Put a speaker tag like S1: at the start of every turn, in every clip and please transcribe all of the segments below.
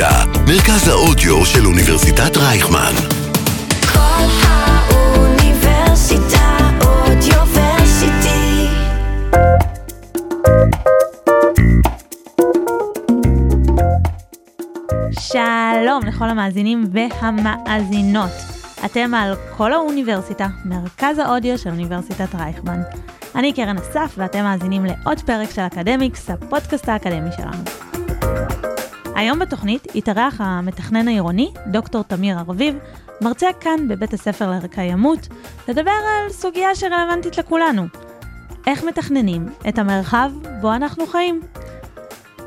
S1: אוניברסיטה, מרכז האודיו של אוניברסיטת רייכמן.
S2: כל האוניברסיטה אודיוורסיטי.
S3: שלום לכל המאזינים והמאזינות. אתם על כל האוניברסיטה, מרכז האודיו של אוניברסיטת רייכמן. אני קרן אסף ואתם מאזינים לעוד פרק של אקדמיקס, הפודקאסט האקדמי שלנו. היום בתוכנית התארח המתכנן העירוני, דוקטור תמיר ארביב, מרצה כאן בבית הספר לקיימות, לדבר על סוגיה שרלוונטית לכולנו. איך מתכננים את המרחב בו אנחנו חיים?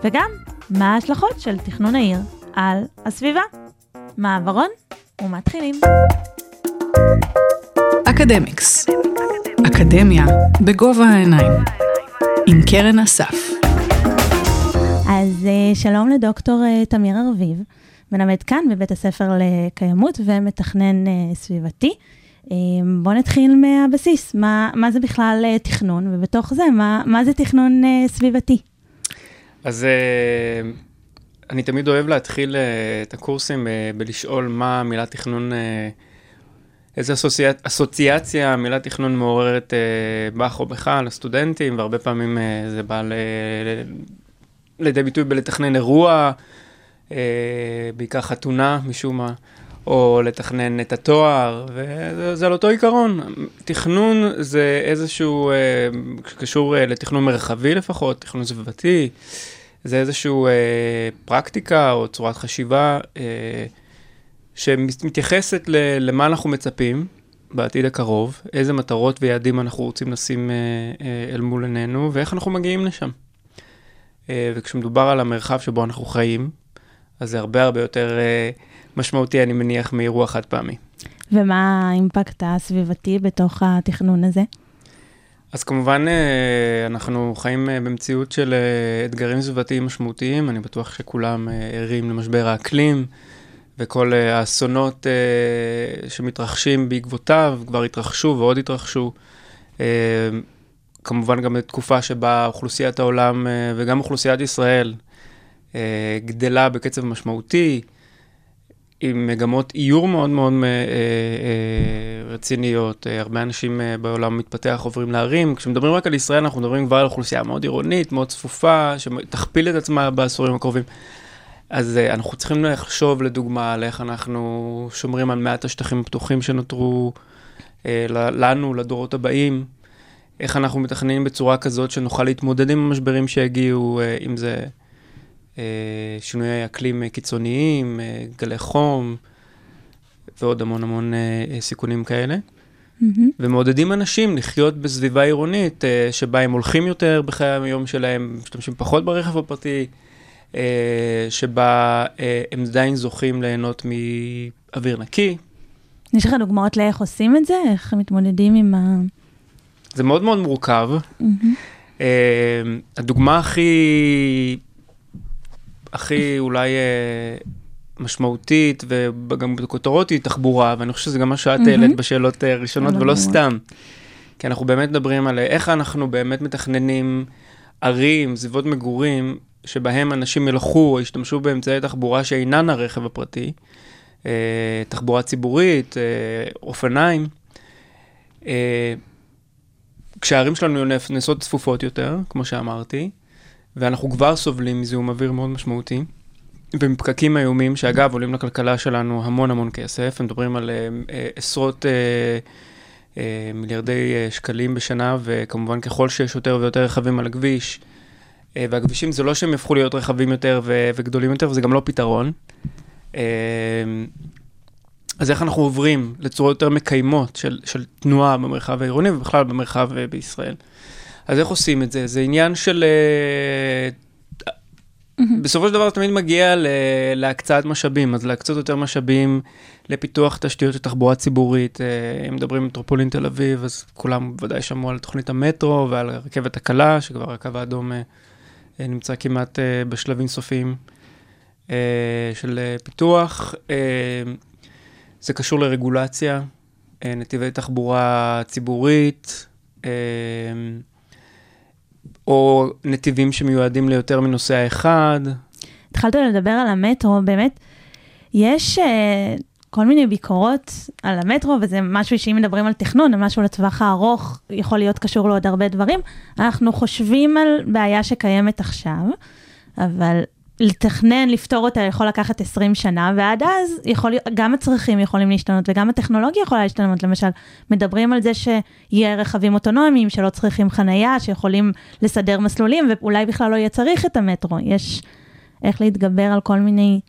S3: וגם, מה ההשלכות של תכנון העיר על הסביבה? מעברון ומתחילים.
S4: אקדמיקס. אקדמיה בגובה העיניים. עם קרן אסף.
S3: אז אה, שלום לדוקטור אה, תמיר ארביב, מלמד כאן בבית הספר לקיימות ומתכנן אה, סביבתי. בואו נתחיל מהבסיס, מה, מה זה בכלל תכנון, ובתוך זה, מה, מה זה תכנון סביבתי?
S5: אז אני תמיד אוהב להתחיל את הקורסים בלשאול מה המילה תכנון, איזה אסוציה, אסוציאציה המילה תכנון מעוררת בך או בך לסטודנטים, והרבה פעמים זה בא ל, לידי ביטוי בלתכנן אירוע, אה, בעיקר חתונה משום מה. או לתכנן את התואר, וזה זה על אותו עיקרון. תכנון זה איזשהו, אה, שקשור אה, לתכנון מרחבי לפחות, תכנון סביבתי, זה איזשהו אה, פרקטיקה או צורת חשיבה אה, שמתייחסת ל, למה אנחנו מצפים בעתיד הקרוב, איזה מטרות ויעדים אנחנו רוצים לשים אה, אה, אל מול עינינו, ואיך אנחנו מגיעים לשם. אה, וכשמדובר על המרחב שבו אנחנו חיים, אז זה הרבה הרבה יותר אה, משמעותי, אני מניח, מאירוע חד פעמי.
S3: ומה האימפקט הסביבתי בתוך התכנון הזה?
S5: אז כמובן, אה, אנחנו חיים במציאות של אתגרים סביבתיים משמעותיים, אני בטוח שכולם ערים למשבר האקלים, וכל האסונות שמתרחשים בעקבותיו כבר התרחשו ועוד התרחשו. כמובן גם בתקופה שבה אוכלוסיית העולם אה, וגם אוכלוסיית ישראל אה, גדלה בקצב משמעותי, עם מגמות איור מאוד מאוד אה, רציניות. הרבה אנשים בעולם מתפתח עוברים לערים. כשמדברים רק על ישראל, אנחנו מדברים כבר על אוכלוסייה מאוד עירונית, מאוד צפופה, שתכפיל את עצמה בעשורים הקרובים. אז אנחנו צריכים לחשוב, לדוגמה, על איך אנחנו שומרים על מעט השטחים הפתוחים שנותרו לנו, לדורות הבאים. איך אנחנו מתכננים בצורה כזאת שנוכל להתמודד עם המשברים שיגיעו, אה, אם זה אה, שינויי אקלים אה, קיצוניים, גלי חום ועוד המון המון סיכונים כאלה.
S3: מהמם.
S5: ומעודדים אנשים לחיות בסביבה עירונית שבה הם הולכים יותר בחיי היום שלהם, משתמשים פחות ברכב הפרטי, שבה הם עדיין זוכים ליהנות מאוויר נקי.
S3: יש לך דוגמאות לאיך עושים את זה? איך מתמודדים עם ה...
S5: זה מאוד מאוד מורכב.
S3: מהמם.
S5: Uh, הדוגמה הכי, הכי אולי uh, משמעותית וגם בכותרות היא תחבורה, ואני חושב שזה גם מה שאת. העלית בשאלות uh, ראשונות,
S3: בסדר
S5: ולא
S3: גמור.
S5: סתם. כי אנחנו באמת מדברים על איך אנחנו באמת מתכננים ערים, סביבות מגורים, שבהם אנשים ילכו או ישתמשו באמצעי תחבורה שאינן הרכב הפרטי, תחבורה ציבורית, אופניים. Uh, כשהערים שלנו נעשות צפופות יותר, כמו שאמרתי, ואנחנו כבר סובלים מזיהום אוויר מאוד משמעותי, ומפקקים איומים, שאגב עולים לכלכלה שלנו המון המון כסף, הם מדברים על אה, עשרות אה, מיליארדי שקלים בשנה, וכמובן ככל שיש יותר ויותר רכבים על הכביש, והכבישים זה לא שהם יהפכו להיות רחבים יותר וגדולים יותר, וזה גם לא פתרון. אז איך אנחנו עוברים לצורות יותר מקיימות של, של תנועה במרחב העירוני ובכלל במרחב אה, בישראל. אז איך עושים את זה? זה עניין של... אה, בסופו של דבר זה תמיד מגיע ל- להקצאת משאבים, אז להקצות יותר משאבים לפיתוח תשתיות של תחבורה ציבורית. אה, אם מדברים על מטרופולין תל אביב, אז כולם ודאי שמעו על תוכנית המטרו ועל הרכבת הקלה, שכבר הקו האדום נמצא כמעט בשלבים סופיים של פיתוח. זה קשור לרגולציה, אה, נתיבי תחבורה ציבורית, אה, או נתיבים שמיועדים ליותר מנוסע אחד.
S3: התחלת לדבר על המטרו, באמת, יש אה, כל מיני ביקורות על המטרו, וזה משהו שאם מדברים על תכנון, על משהו לטווח הארוך, יכול להיות קשור לעוד הרבה דברים. אנחנו חושבים על בעיה שקיימת עכשיו, אבל לתכנן, לפתור אותה יכול לקחת 20 שנה, ועד אז יכול, גם הצרכים יכולים להשתנות וגם הטכנולוגיה יכולה להשתנות. למשל, מדברים על זה שיהיה רכבים אוטונומיים שלא צריכים חנייה, שיכולים לסדר מסלולים, ואולי בכלל לא יהיה צריך את המטרו. יש איך להתגבר על כל מיני...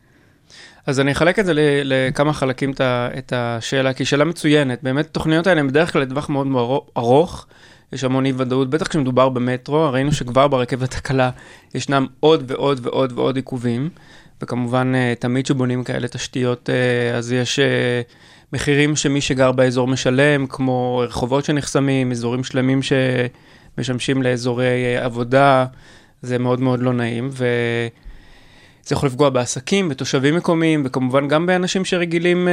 S5: אז אני אחלק את זה לכמה חלקים את השאלה, כי היא שאלה מצוינת. באמת, התוכניות האלה הן בדרך כלל לטווח מאוד ארוך, יש המון אי ודאות, בטח כשמדובר במטרו, ראינו שכבר ברכבת הקלה ישנם עוד ועוד ועוד ועוד עיכובים, וכמובן, אה, תמיד כשבונים כאלה תשתיות, אה, אז יש אה, מחירים שמי שגר באזור משלם, כמו רחובות שנחסמים, אזורים שלמים שמשמשים לאזורי עבודה, זה מאוד מאוד לא נעים, ו... זה יכול לפגוע בעסקים, בתושבים מקומיים, וכמובן גם באנשים שרגילים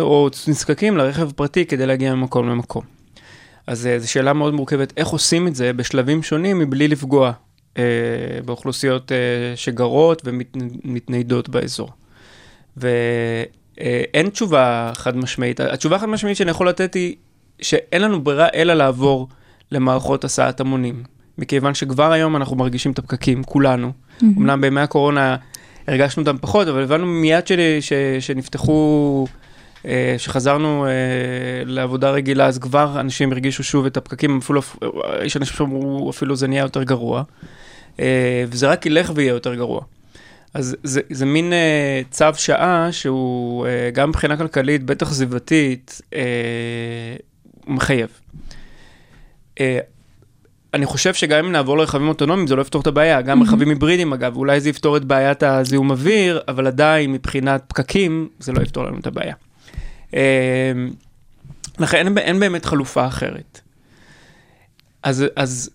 S5: או נזקקים לרכב פרטי כדי להגיע ממקום למקום. אז אה, זו שאלה מאוד מורכבת, איך עושים את זה בשלבים שונים מבלי לפגוע אה, באוכלוסיות אה, שגרות ומתניידות באזור. ואין תשובה חד משמעית. התשובה החד משמעית שאני יכול לתת היא שאין לנו ברירה אלא לעבור למערכות הסעת המונים. מכיוון שכבר היום אנחנו מרגישים את הפקקים, כולנו. אמנם בימי הקורונה הרגשנו אותם פחות, אבל הבנו מיד ש, ש, שנפתחו, אה, שחזרנו אה, לעבודה רגילה, אז כבר אנשים הרגישו שוב את הפקקים, אפילו, יש אנשים שאמרו אפילו זה נהיה יותר גרוע, אה, וזה רק ילך ויהיה יותר גרוע. אז זה, זה מין אה, צו שעה שהוא אה, גם מבחינה כלכלית, בטח סביבתית, אה, מחייב. אה, אני חושב שגם אם נעבור לרכבים אוטונומיים זה לא יפתור את הבעיה, גם רכבים היברידיים אגב, אולי זה יפתור את בעיית הזיהום אוויר, אבל עדיין מבחינת פקקים זה לא יפתור לנו את הבעיה. אה, לכן אין, אין באמת חלופה אחרת. אז, אז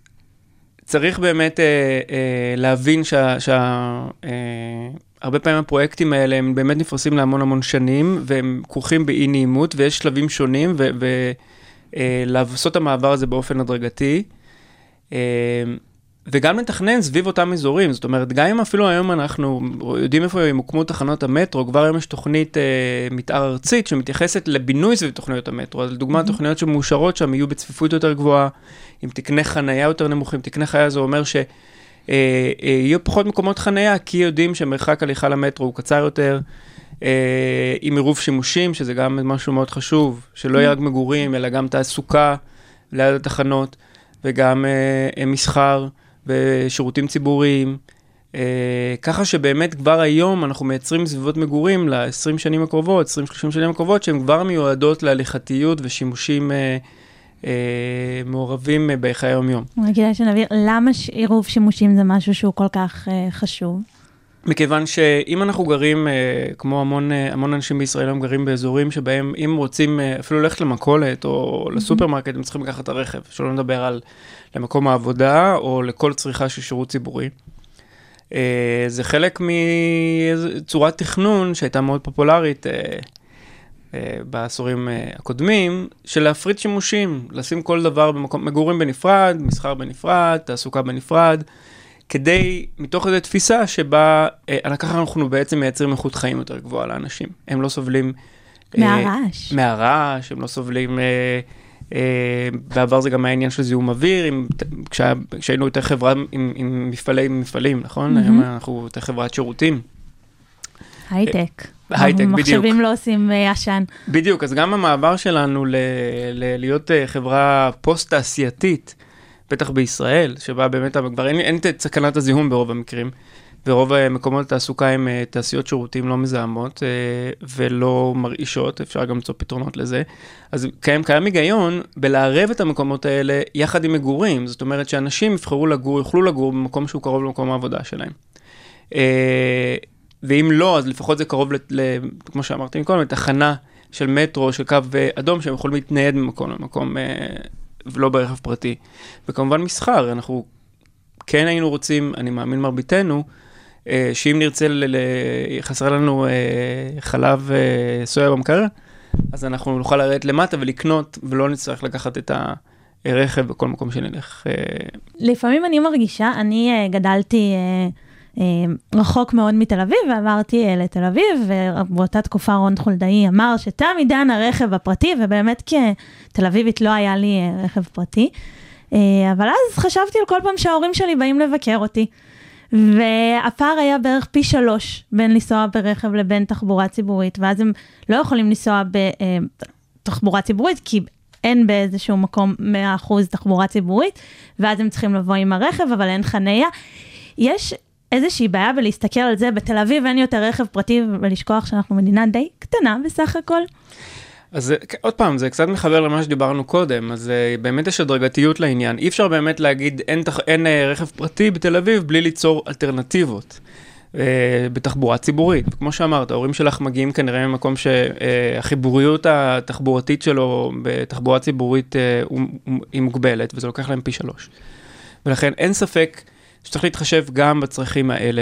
S5: צריך באמת אה, אה, להבין שה... שה אה, פעמים הפרויקטים האלה הם באמת נפרסים להמון המון שנים, והם כרוכים באי נעימות, ויש שלבים שונים, ולעשות את המעבר הזה באופן הדרגתי. אה, וגם לתכנן סביב אותם אזורים, זאת אומרת, גם אם אפילו היום אנחנו יודעים איפה ימוקמו תחנות המטרו, כבר היום יש תוכנית אה, מתאר ארצית שמתייחסת לבינוי סביב תוכניות המטרו, אז לדוגמה, mm-hmm. תוכניות שמאושרות שם יהיו בצפיפות יותר גבוהה, עם תקני חנייה יותר נמוכים, תקני חנייה זה אומר ש... אה, אה, יהיו פחות מקומות חנייה, כי יודעים שמרחק הליכה למטרו הוא קצר יותר, אה, עם עירוב שימושים, שזה גם משהו מאוד חשוב, שלא יהיה רק מגורים, אלא גם תעסוקה ליד התחנות, וגם אה, מסחר ושירותים ציבוריים. אה, ככה שבאמת כבר היום אנחנו מייצרים סביבות מגורים ל-20 שנים הקרובות, 20-30 שנים הקרובות, שהן כבר מיועדות להליכתיות ושימושים אה, אה, מעורבים אה, בחיי היום-יום.
S3: רק כדאי שנבהיר, למה עירוב שימושים זה משהו שהוא כל כך אה, חשוב?
S5: מכיוון שאם אנחנו גרים, אה, כמו המון, אה, המון אנשים בישראל היום גרים באזורים שבהם אם רוצים אה, אפילו ללכת למכולת או לסופרמרקט, הם צריכים לקחת את הרכב, שלא נדבר על למקום העבודה או לכל צריכה של שירות ציבורי. זה חלק מצורת תכנון שהייתה מאוד פופולרית בעשורים הקודמים, של להפריד שימושים, לשים כל דבר במקום, מגורים בנפרד, מסחר בנפרד, תעסוקה בנפרד. כדי, מתוך איזו תפיסה שבה, אה, ככה אנחנו בעצם מייצרים איכות חיים יותר גבוהה לאנשים. הם לא סובלים... אה,
S3: מהרעש.
S5: מהרעש, הם לא סובלים... אה, אה, בעבר זה גם היה עניין של זיהום אוויר, עם, כשה, כשהיינו יותר חברה עם, עם מפעלי מפעלים, נכון?
S3: מהמם.
S5: היום אנחנו יותר חברת שירותים.
S3: הייטק.
S5: הייטק, בדיוק.
S3: מחשבים לא עושים אה, עשן.
S5: בדיוק, אז גם המעבר שלנו ל, ל, להיות אה, חברה פוסט-תעשייתית, בטח בישראל, שבה באמת כבר אין, אין את סכנת הזיהום ברוב המקרים, ורוב אה, מקומות התעסוקה הם אה, תעשיות שירותים לא מזהמות אה, ולא מרעישות, אפשר גם למצוא פתרונות לזה. אז קיים, קיים היגיון בלערב את המקומות האלה יחד עם מגורים, זאת אומרת שאנשים יבחרו לגור, יוכלו לגור במקום שהוא קרוב למקום העבודה שלהם. ואם לא, אז לפחות זה קרוב, ל, ל, כמו שאמרתי קודם, לתחנה של מטרו, של קו אדום, שהם יכולים להתנייד ממקום למקום, ולא ברכב פרטי. וכמובן מסחר, אנחנו כן היינו רוצים, אני מאמין מרביתנו, אה, שאם נרצה, ל, חסר לנו אה, חלב אה, סויה במקרר, אז אנחנו נוכל לרדת למטה ולקנות, ולא נצטרך לקחת את הרכב בכל מקום שנלך.
S3: לפעמים אני מרגישה, אני גדלתי רחוק מאוד מתל אביב, ועברתי אה, לתל אביב, ובאותה תקופה רון חולדאי אמר שתם עידן הרכב הפרטי, ובאמת כתל אביבית לא היה לי אה, רכב פרטי. אה, אבל אז חשבתי על כל פעם שההורים שלי באים לבקר אותי. והפער היה בערך פי שלוש בין לנסוע ברכב לבין תחבורה ציבורית, ואז הם לא יכולים לנסוע בתחבורה ציבורית, כי אין באיזשהו מקום 100% תחבורה ציבורית, ואז הם צריכים לבוא עם הרכב, אבל אין חניה. יש איזושהי בעיה בלהסתכל על זה, בתל אביב אין יותר רכב פרטי, ולשכוח שאנחנו מדינה די קטנה בסך הכל.
S5: אז זה- עוד פעם, זה קצת מחבר למה שדיברנו קודם, אז אה, באמת יש הדרגתיות לעניין. אי אפשר באמת להגיד אין, תח... אין אה, רכב פרטי בתל אביב בלי ליצור אלטרנטיבות אה, בתחבורה ציבורית. וכמו שאמרת, ההורים שלך מגיעים כנראה ממקום שהחיבוריות התחבורתית שלו בתחבורה ציבורית אה, היא מוגבלת, וזה לוקח להם פי שלוש. ולכן אין ספק שצריך להתחשב גם בצרכים האלה,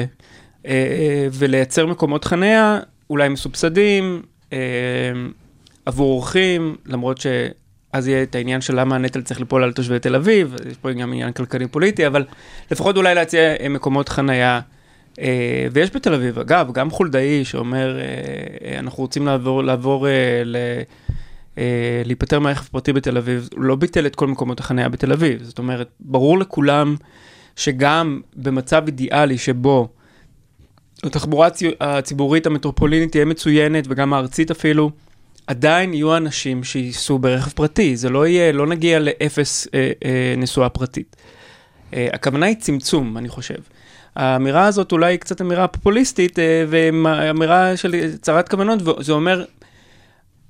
S5: אה, אה, ולייצר מקומות חניה, אולי מסובסדים, אה, עבור אורחים, למרות שאז יהיה את העניין של למה הנטל צריך ליפול על תושבי תל אביב, יש פה גם עניין כלכלי-פוליטי, אבל לפחות אולי להציע מקומות חנייה. ויש בתל אביב, אגב, גם חולדאי שאומר, אנחנו רוצים לעבור, לעבור ל... להיפטר מהרכב פרטי בתל אביב, הוא לא ביטל את כל מקומות החניה בתל אביב. זאת אומרת, ברור לכולם שגם במצב אידיאלי שבו התחבורה הצי- הציבורית המטרופולינית תהיה מצוינת וגם הארצית אפילו, עדיין יהיו אנשים שייסעו ברכב פרטי, זה לא יהיה, לא נגיע לאפס אה, אה, נסועה פרטית. אה, הכוונה היא צמצום, אני חושב. האמירה הזאת אולי היא קצת אמירה פופוליסטית, אה, ואמירה של צרת כוונות, וזה אומר,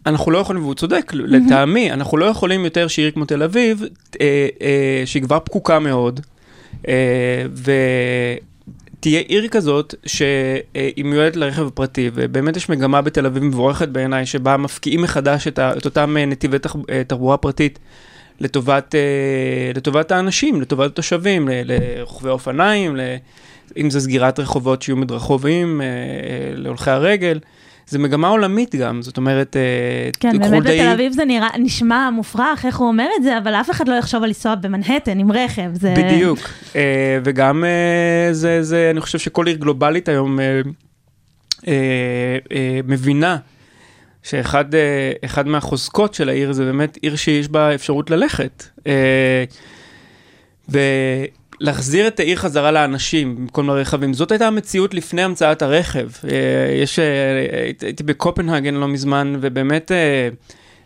S5: אנחנו לא יכולים, והוא צודק, לטעמי, אנחנו לא יכולים יותר שעיר כמו תל אביב, אה, אה, שהיא כבר פקוקה מאוד, ותהיה עיר כזאת שהיא מיועדת לרכב הפרטי, ובאמת יש מגמה בתל אביב מבורכת בעיניי, שבה מפקיעים מחדש את, ה, את אותם אה, נתיבי אה, תחבורה פרטית לטובת, אה, לטובת האנשים, לטובת התושבים, לרוכבי אופניים, אם זה סגירת רחובות שיהיו מדרחובים אה, אה, להולכי הרגל. זה מגמה עולמית גם, זאת אומרת, אה,
S3: כן, באמת
S5: חולדאי-
S3: בתל אביב זה נראה, נשמע מופרך איך הוא אומר את זה, אבל אף אחד לא יחשוב על לנסוע במנהטן עם רכב. זה...
S5: בדיוק, אה, וגם אה, זה, זה, אני חושב שכל עיר גלובלית היום אה, אה, אה, מבינה שאחד אחד מהחוזקות של העיר זה באמת עיר שיש בה אפשרות ללכת. אה, ולהחזיר את העיר חזרה לאנשים במקום לרכבים. זאת הייתה המציאות לפני המצאת הרכב. אה, יש, אה, הייתי בקופנהגן לא מזמן, ובאמת אה,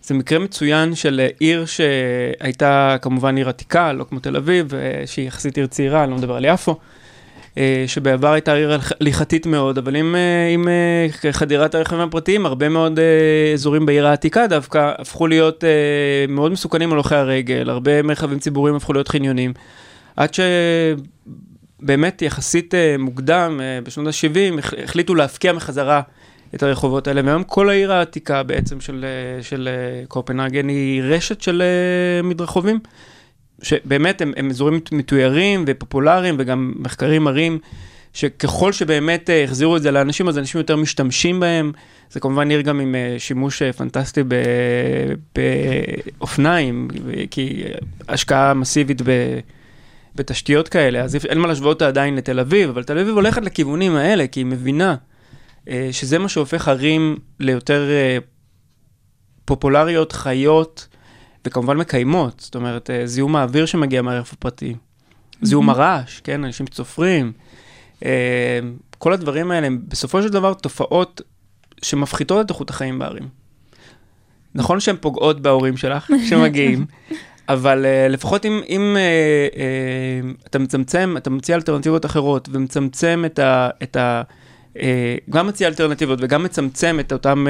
S5: זה מקרה מצוין של עיר שהייתה כמובן עיר עתיקה, לא כמו תל אביב, שהיא יחסית עיר צעירה, אני לא מדבר על יפו. שבעבר הייתה עיר הליכ- הליכתית מאוד, אבל עם, עם חדירת הרכבים הפרטיים, הרבה מאוד אזורים בעיר העתיקה דווקא הפכו להיות מאוד מסוכנים על הולכי הרגל, הרבה מרחבים ציבוריים הפכו להיות חניונים, עד שבאמת יחסית אה, מוקדם, אה, בשנות ה-70, החליטו להפקיע מחזרה את הרחובות האלה, והיום כל העיר העתיקה בעצם של, אה, של קופנהגן היא רשת של מדרחובים. שבאמת הם, הם אזורים מתוירים ופופולריים, וגם מחקרים מראים שככל שבאמת החזירו את זה לאנשים, אז אנשים יותר משתמשים בהם. זה כמובן עיר גם עם שימוש פנטסטי באופניים, כי השקעה מסיבית ב... בתשתיות כאלה, אז אין מה להשוות אותה עדיין לתל אביב, אבל תל אביב הולכת לכיוונים האלה, כי היא מבינה אה, שזה מה שהופך ערים ליותר אה, פופולריות, חיות, וכמובן מקיימות, זאת אומרת, אה, זיהום האוויר שמגיע מהרכב הפרטי, זיהום הרעש, כן, אנשים שצופרים, אה, כל הדברים האלה הם בסופו של דבר תופעות שמפחיתות את איכות החיים בערים. נכון שהן פוגעות בהורים שלך שמגיעים, אבל uh, לפחות אם, אם uh, uh, אתה מצמצם, אתה מציע אלטרנטיבות אחרות ומצמצם את ה... את ה גם מציע אלטרנטיבות וגם מצמצם את אותם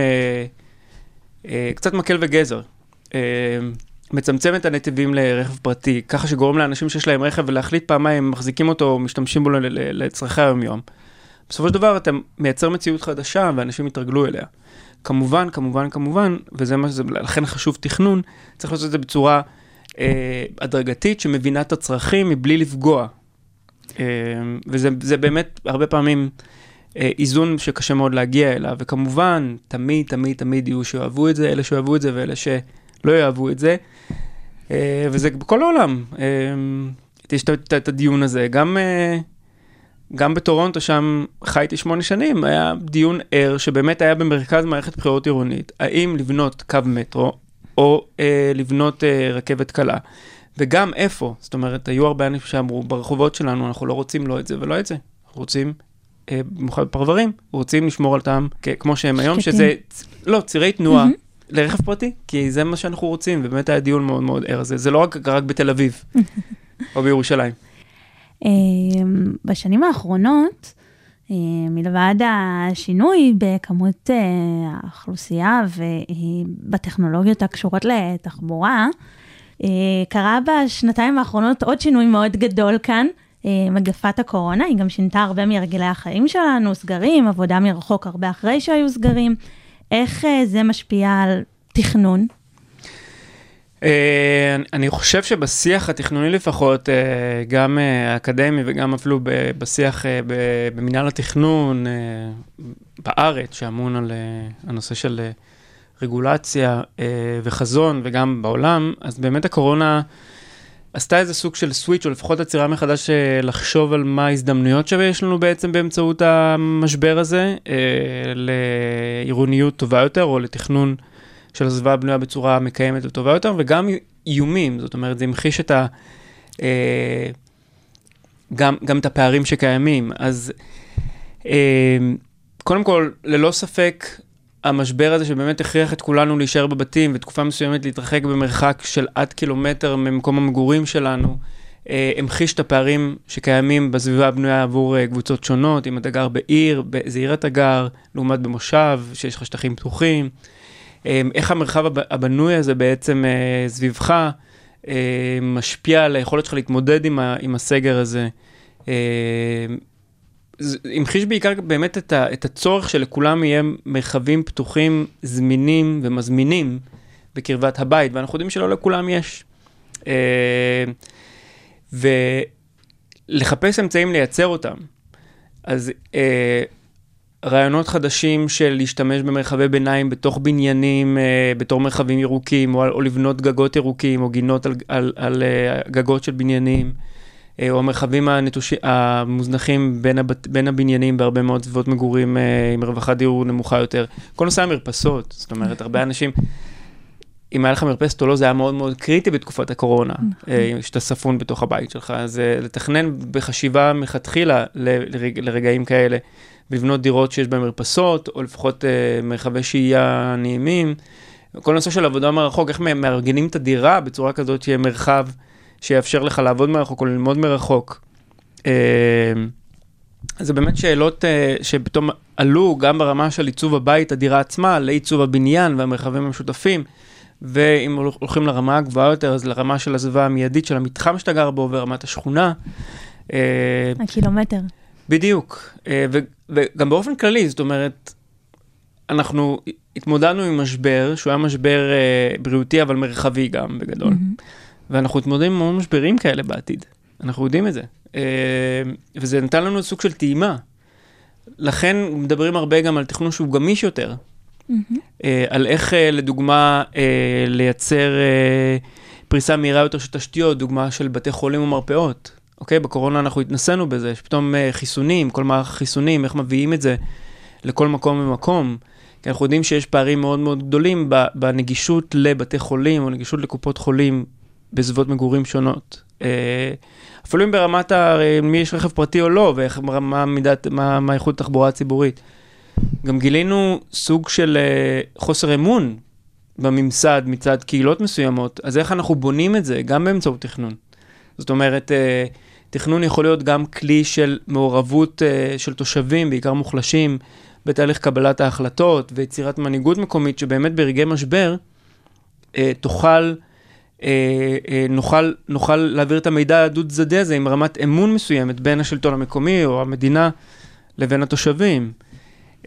S5: קצת מקל וגזר. מצמצם את הנתיבים לרכב פרטי, ככה שגורם לאנשים שיש להם רכב ולהחליט פעמיים מחזיקים אותו או משתמשים בו לצרכי היום-יום. בסופו של דבר אתה מייצר מציאות חדשה ואנשים יתרגלו אליה. כמובן, כמובן, כמובן, וזה מה שזה, לכן חשוב תכנון, צריך לעשות את זה בצורה אה, הדרגתית שמבינה את הצרכים מבלי לפגוע. אה, וזה זה באמת הרבה פעמים אה, איזון שקשה מאוד להגיע אליו, וכמובן, תמיד, תמיד, תמיד יהיו שאוהבו את זה, אלה שאוהבו את זה ואלה שלא יאהבו את זה. אה, וזה בכל העולם, אה, יש את הדיון הזה, גם, אה, גם בטורונטו, שם חייתי שמונה שנים, היה דיון ער שבאמת היה במרכז מערכת בחירות עירונית, האם לבנות קו מטרו או אה, לבנות אה, רכבת קלה. וגם איפה, זאת אומרת, היו הרבה אנשים שאמרו, ברחובות שלנו אנחנו לא רוצים לא את זה ולא את זה, אנחנו רוצים, אה, במיוחד בפרברים, רוצים לשמור על טעם כמו שהם היום. שזה, לא, צירי תנועה לרכב פרטי, כי זה מה שאנחנו רוצים, ובאמת היה דיון מאוד מאוד ער זה, זה לא רק, רק בתל אביב, או בירושלים.
S3: אה, בשנים האחרונות, מלבד השינוי בכמות אה, האוכלוסייה ובטכנולוגיות הקשורות לתחבורה, אה, קרה בשנתיים האחרונות עוד שינוי מאוד גדול כאן. אה, מגפת הקורונה, היא גם שינתה הרבה מהרגלי החיים שלנו, סגרים, עבודה מרחוק הרבה אחרי שהיו סגרים. איך אה, זה משפיע על תכנון?
S5: אה, אני חושב שבשיח התכנוני לפחות, אה, גם אה, האקדמי וגם אפילו בשיח ב- במינהל התכנון בארץ, שאמון על הנושא של רגולציה וחזון, וגם בעולם, אז באמת הקורונה עשתה איזה סוג של סוויץ', או לפחות עצירה מחדש לחשוב על מה ההזדמנויות שיש לנו בעצם באמצעות המשבר הזה, לעירוניות טובה יותר, או לתכנון של הסביבה הבנויה בצורה מקיימת וטובה יותר, וגם איומים, זאת אומרת, זה המחיש את ה... אה, גם, גם את הפערים שקיימים. אז אה, קודם כל, ללא ספק, המשבר הזה שבאמת הכריח את כולנו להישאר בבתים, ותקופה מסוימת להתרחק במרחק של עד קילומטר ממקום המגורים שלנו, אה, המחיש את הפערים שקיימים בסביבה הבנויה עבור אה, קבוצות שונות, אם אתה גר בעיר, באיזה עיר אתה גר, לעומת במושב, שיש לך שטחים פתוחים. אה, איך המרחב הב- הבנוי הזה בעצם אה, סביבך אה, משפיע על היכולת שלך להתמודד עם, ה, עם הסגר הזה. אה, המחיש בעיקר באמת את, ה, את הצורך שלכולם יהיה מרחבים פתוחים, זמינים ומזמינים בקרבת הבית, ואנחנו יודעים שלא לכולם יש. ולחפש אמצעים לייצר אותם. אז רעיונות חדשים של להשתמש במרחבי ביניים בתוך בניינים, אה, בתור מרחבים ירוקים, או, או לבנות גגות ירוקים, או גינות על, על, על אה, גגות של בניינים, אה, או המרחבים הנטוש... המוזנחים בין, הבת... בין הבניינים בהרבה מאוד סביבות מגורים עם רווחת דיור נמוכה יותר. כל נושא המרפסות, זאת אומרת, הרבה אנשים... אם היה לך מרפסת או לא, זה היה מאוד מאוד קריטי בתקופת הקורונה, אה, שאתה ספון בתוך הבית שלך. אז לתכנן בחשיבה מלכתחילה לרגעים כאלה, ולבנות דירות שיש בהן מרפסות, או לפחות אה, מרחבי שהייה נעימים. כל נושא של עבודה מרחוק, איך מארגנים את הדירה בצורה כזאת שיהיה מרחב שיאפשר לך לעבוד מרחוק או ללמוד מרחוק. אה, זה באמת שאלות אה, שפתאום עלו גם ברמה של עיצוב הבית, הדירה עצמה, לעיצוב הבניין והמרחבים המשותפים. ואם הולכים לרמה הגבוהה יותר, אז לרמה של הסביבה המיידית של המתחם שאתה גר בו ורמת השכונה. אה,
S3: הקילומטר.
S5: בדיוק, אה, ו- וגם באופן כללי, זאת אומרת, אנחנו התמודדנו עם משבר, שהוא היה משבר אה, בריאותי, אבל מרחבי גם, בגדול. ואנחנו מתמודדים עם המון משברים כאלה בעתיד. אנחנו יודעים את זה. אה, וזה נתן לנו סוג של טעימה. לכן מדברים הרבה גם על תכנון שהוא גמיש יותר. אה, על איך, לדוגמה, לייצר פריסה מהירה יותר של תשתיות, דוגמה של בתי חולים ומרפאות. אוקיי? בקורונה אנחנו התנסינו בזה, שפתאום אה, חיסונים, כל מערך החיסונים, איך מביאים את זה לכל מקום ומקום. כי אנחנו יודעים שיש פערים מאוד מאוד גדולים בנגישות לבתי חולים או נגישות לקופות חולים בסביבות מגורים שונות. אה, אפילו אם ברמת ה... מי יש רכב פרטי או לא, ואיך, מה מידת, מה, מה איכות התחבורה הציבורית. גם גילינו סוג של uh, חוסר אמון בממסד מצד קהילות מסוימות, אז איך אנחנו בונים את זה גם באמצעות תכנון? זאת אומרת, uh, תכנון יכול להיות גם כלי של מעורבות uh, של תושבים, בעיקר מוחלשים, בתהליך קבלת ההחלטות ויצירת מנהיגות מקומית, שבאמת ברגעי משבר uh, תוכל, uh, uh, נוכל, נוכל להעביר את המידע הדו-צדדי הזה עם רמת אמון מסוימת בין השלטון המקומי או המדינה לבין התושבים. Uh,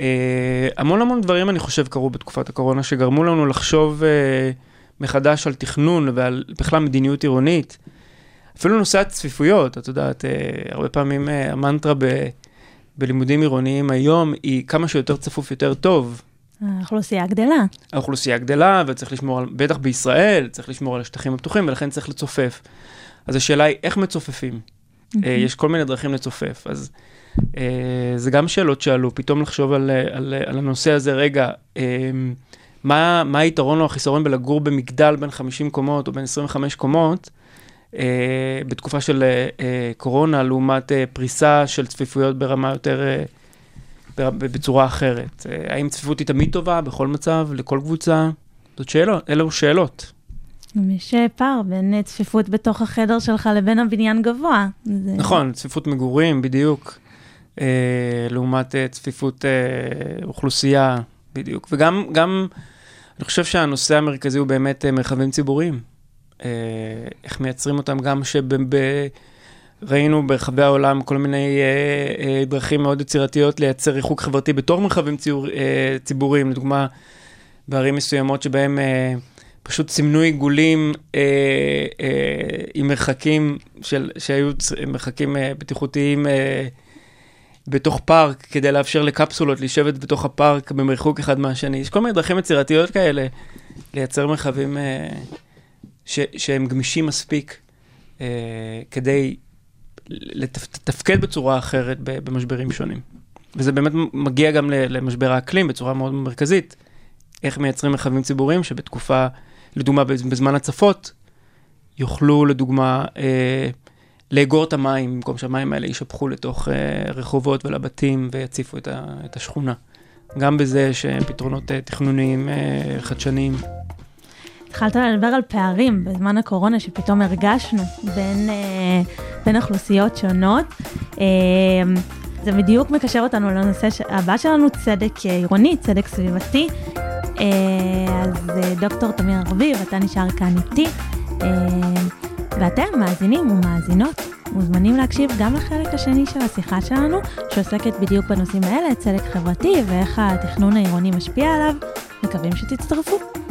S5: המון המון דברים, אני חושב, קרו בתקופת הקורונה, שגרמו לנו לחשוב uh, מחדש על תכנון ועל בכלל מדיניות עירונית. אפילו נושא הצפיפויות, את יודעת, uh, הרבה פעמים uh, המנטרה ב, בלימודים עירוניים היום היא כמה שיותר צפוף יותר טוב.
S3: האוכלוסייה גדלה.
S5: האוכלוסייה גדלה וצריך לשמור על, בטח בישראל, צריך לשמור על השטחים הפתוחים ולכן צריך לצופף. אז השאלה היא איך מצופפים. אה, יש כל מיני דרכים לצופף, אז אה, זה גם שאלות שעלו, פתאום לחשוב על, אה, על, על הנושא הזה, רגע, אה, מה, מה היתרון או החיסרון בלגור במגדל בין 50 קומות או בין 25 קומות, אה, בתקופה של אה, אה, קורונה, לעומת אה, פריסה של צפיפויות ברמה יותר, אה, בצורה אחרת. אה, האם צפיפות היא תמיד טובה בכל מצב, לכל קבוצה? זאת שאלות, אלו שאלות.
S3: יש אה, פער בין אה, צפיפות בתוך החדר שלך לבין הבניין גבוה. זה...
S5: נכון, צפיפות מגורים, בדיוק. אה, לעומת אה, צפיפות אה, אוכלוסייה, בדיוק. וגם, גם, אני חושב שהנושא המרכזי הוא באמת אה, מרחבים ציבוריים. אה, איך מייצרים אותם, גם שראינו ברחבי העולם כל מיני אה, אה, דרכים מאוד יצירתיות לייצר ריחוק חברתי בתור מרחבים ציור, ציבוריים, לדוגמה, בערים מסוימות שבהם פשוט סימנו עיגולים עם מרחקים של, שהיו מרחקים בטיחותיים בתוך פארק, כדי לאפשר לקפסולות לשבת בתוך הפארק במרחוק אחד מהשני. יש כל מיני דרכים יצירתיות כאלה לייצר מרחבים ש, שהם גמישים מספיק אה, כדי לתפ- לתפקד בצורה אחרת במשברים שונים. וזה באמת מגיע גם למשבר האקלים בצורה מאוד מרכזית. איך מייצרים מרחבים ציבוריים שבתקופה, לדוגמה בז- בזמן הצפות, יוכלו לדוגמה אה, לאגור את המים, במקום שהמים האלה יישפכו לתוך אה, רחובות ולבתים ויציפו את, ה, את השכונה. גם בזה יש אה, פתרונות אה, תכנוניים אה, חדשניים.
S3: התחלת לדבר על פערים בזמן הקורונה שפתאום הרגשנו בין, אה, בין אוכלוסיות שונות. אה, זה בדיוק מקשר אותנו לנושא הבא שלנו, צדק אה, עירוני, צדק סביבתי. אז דוקטור תמיר ארביב, אתה נשאר כאן איתי. ואתם, מאזינים ומאזינות, מוזמנים להקשיב גם לחלק השני של השיחה שלנו, שעוסקת בדיוק בנושאים האלה, צדק חברתי ואיך התכנון העירוני משפיע עליו. מקווים שתצטרפו.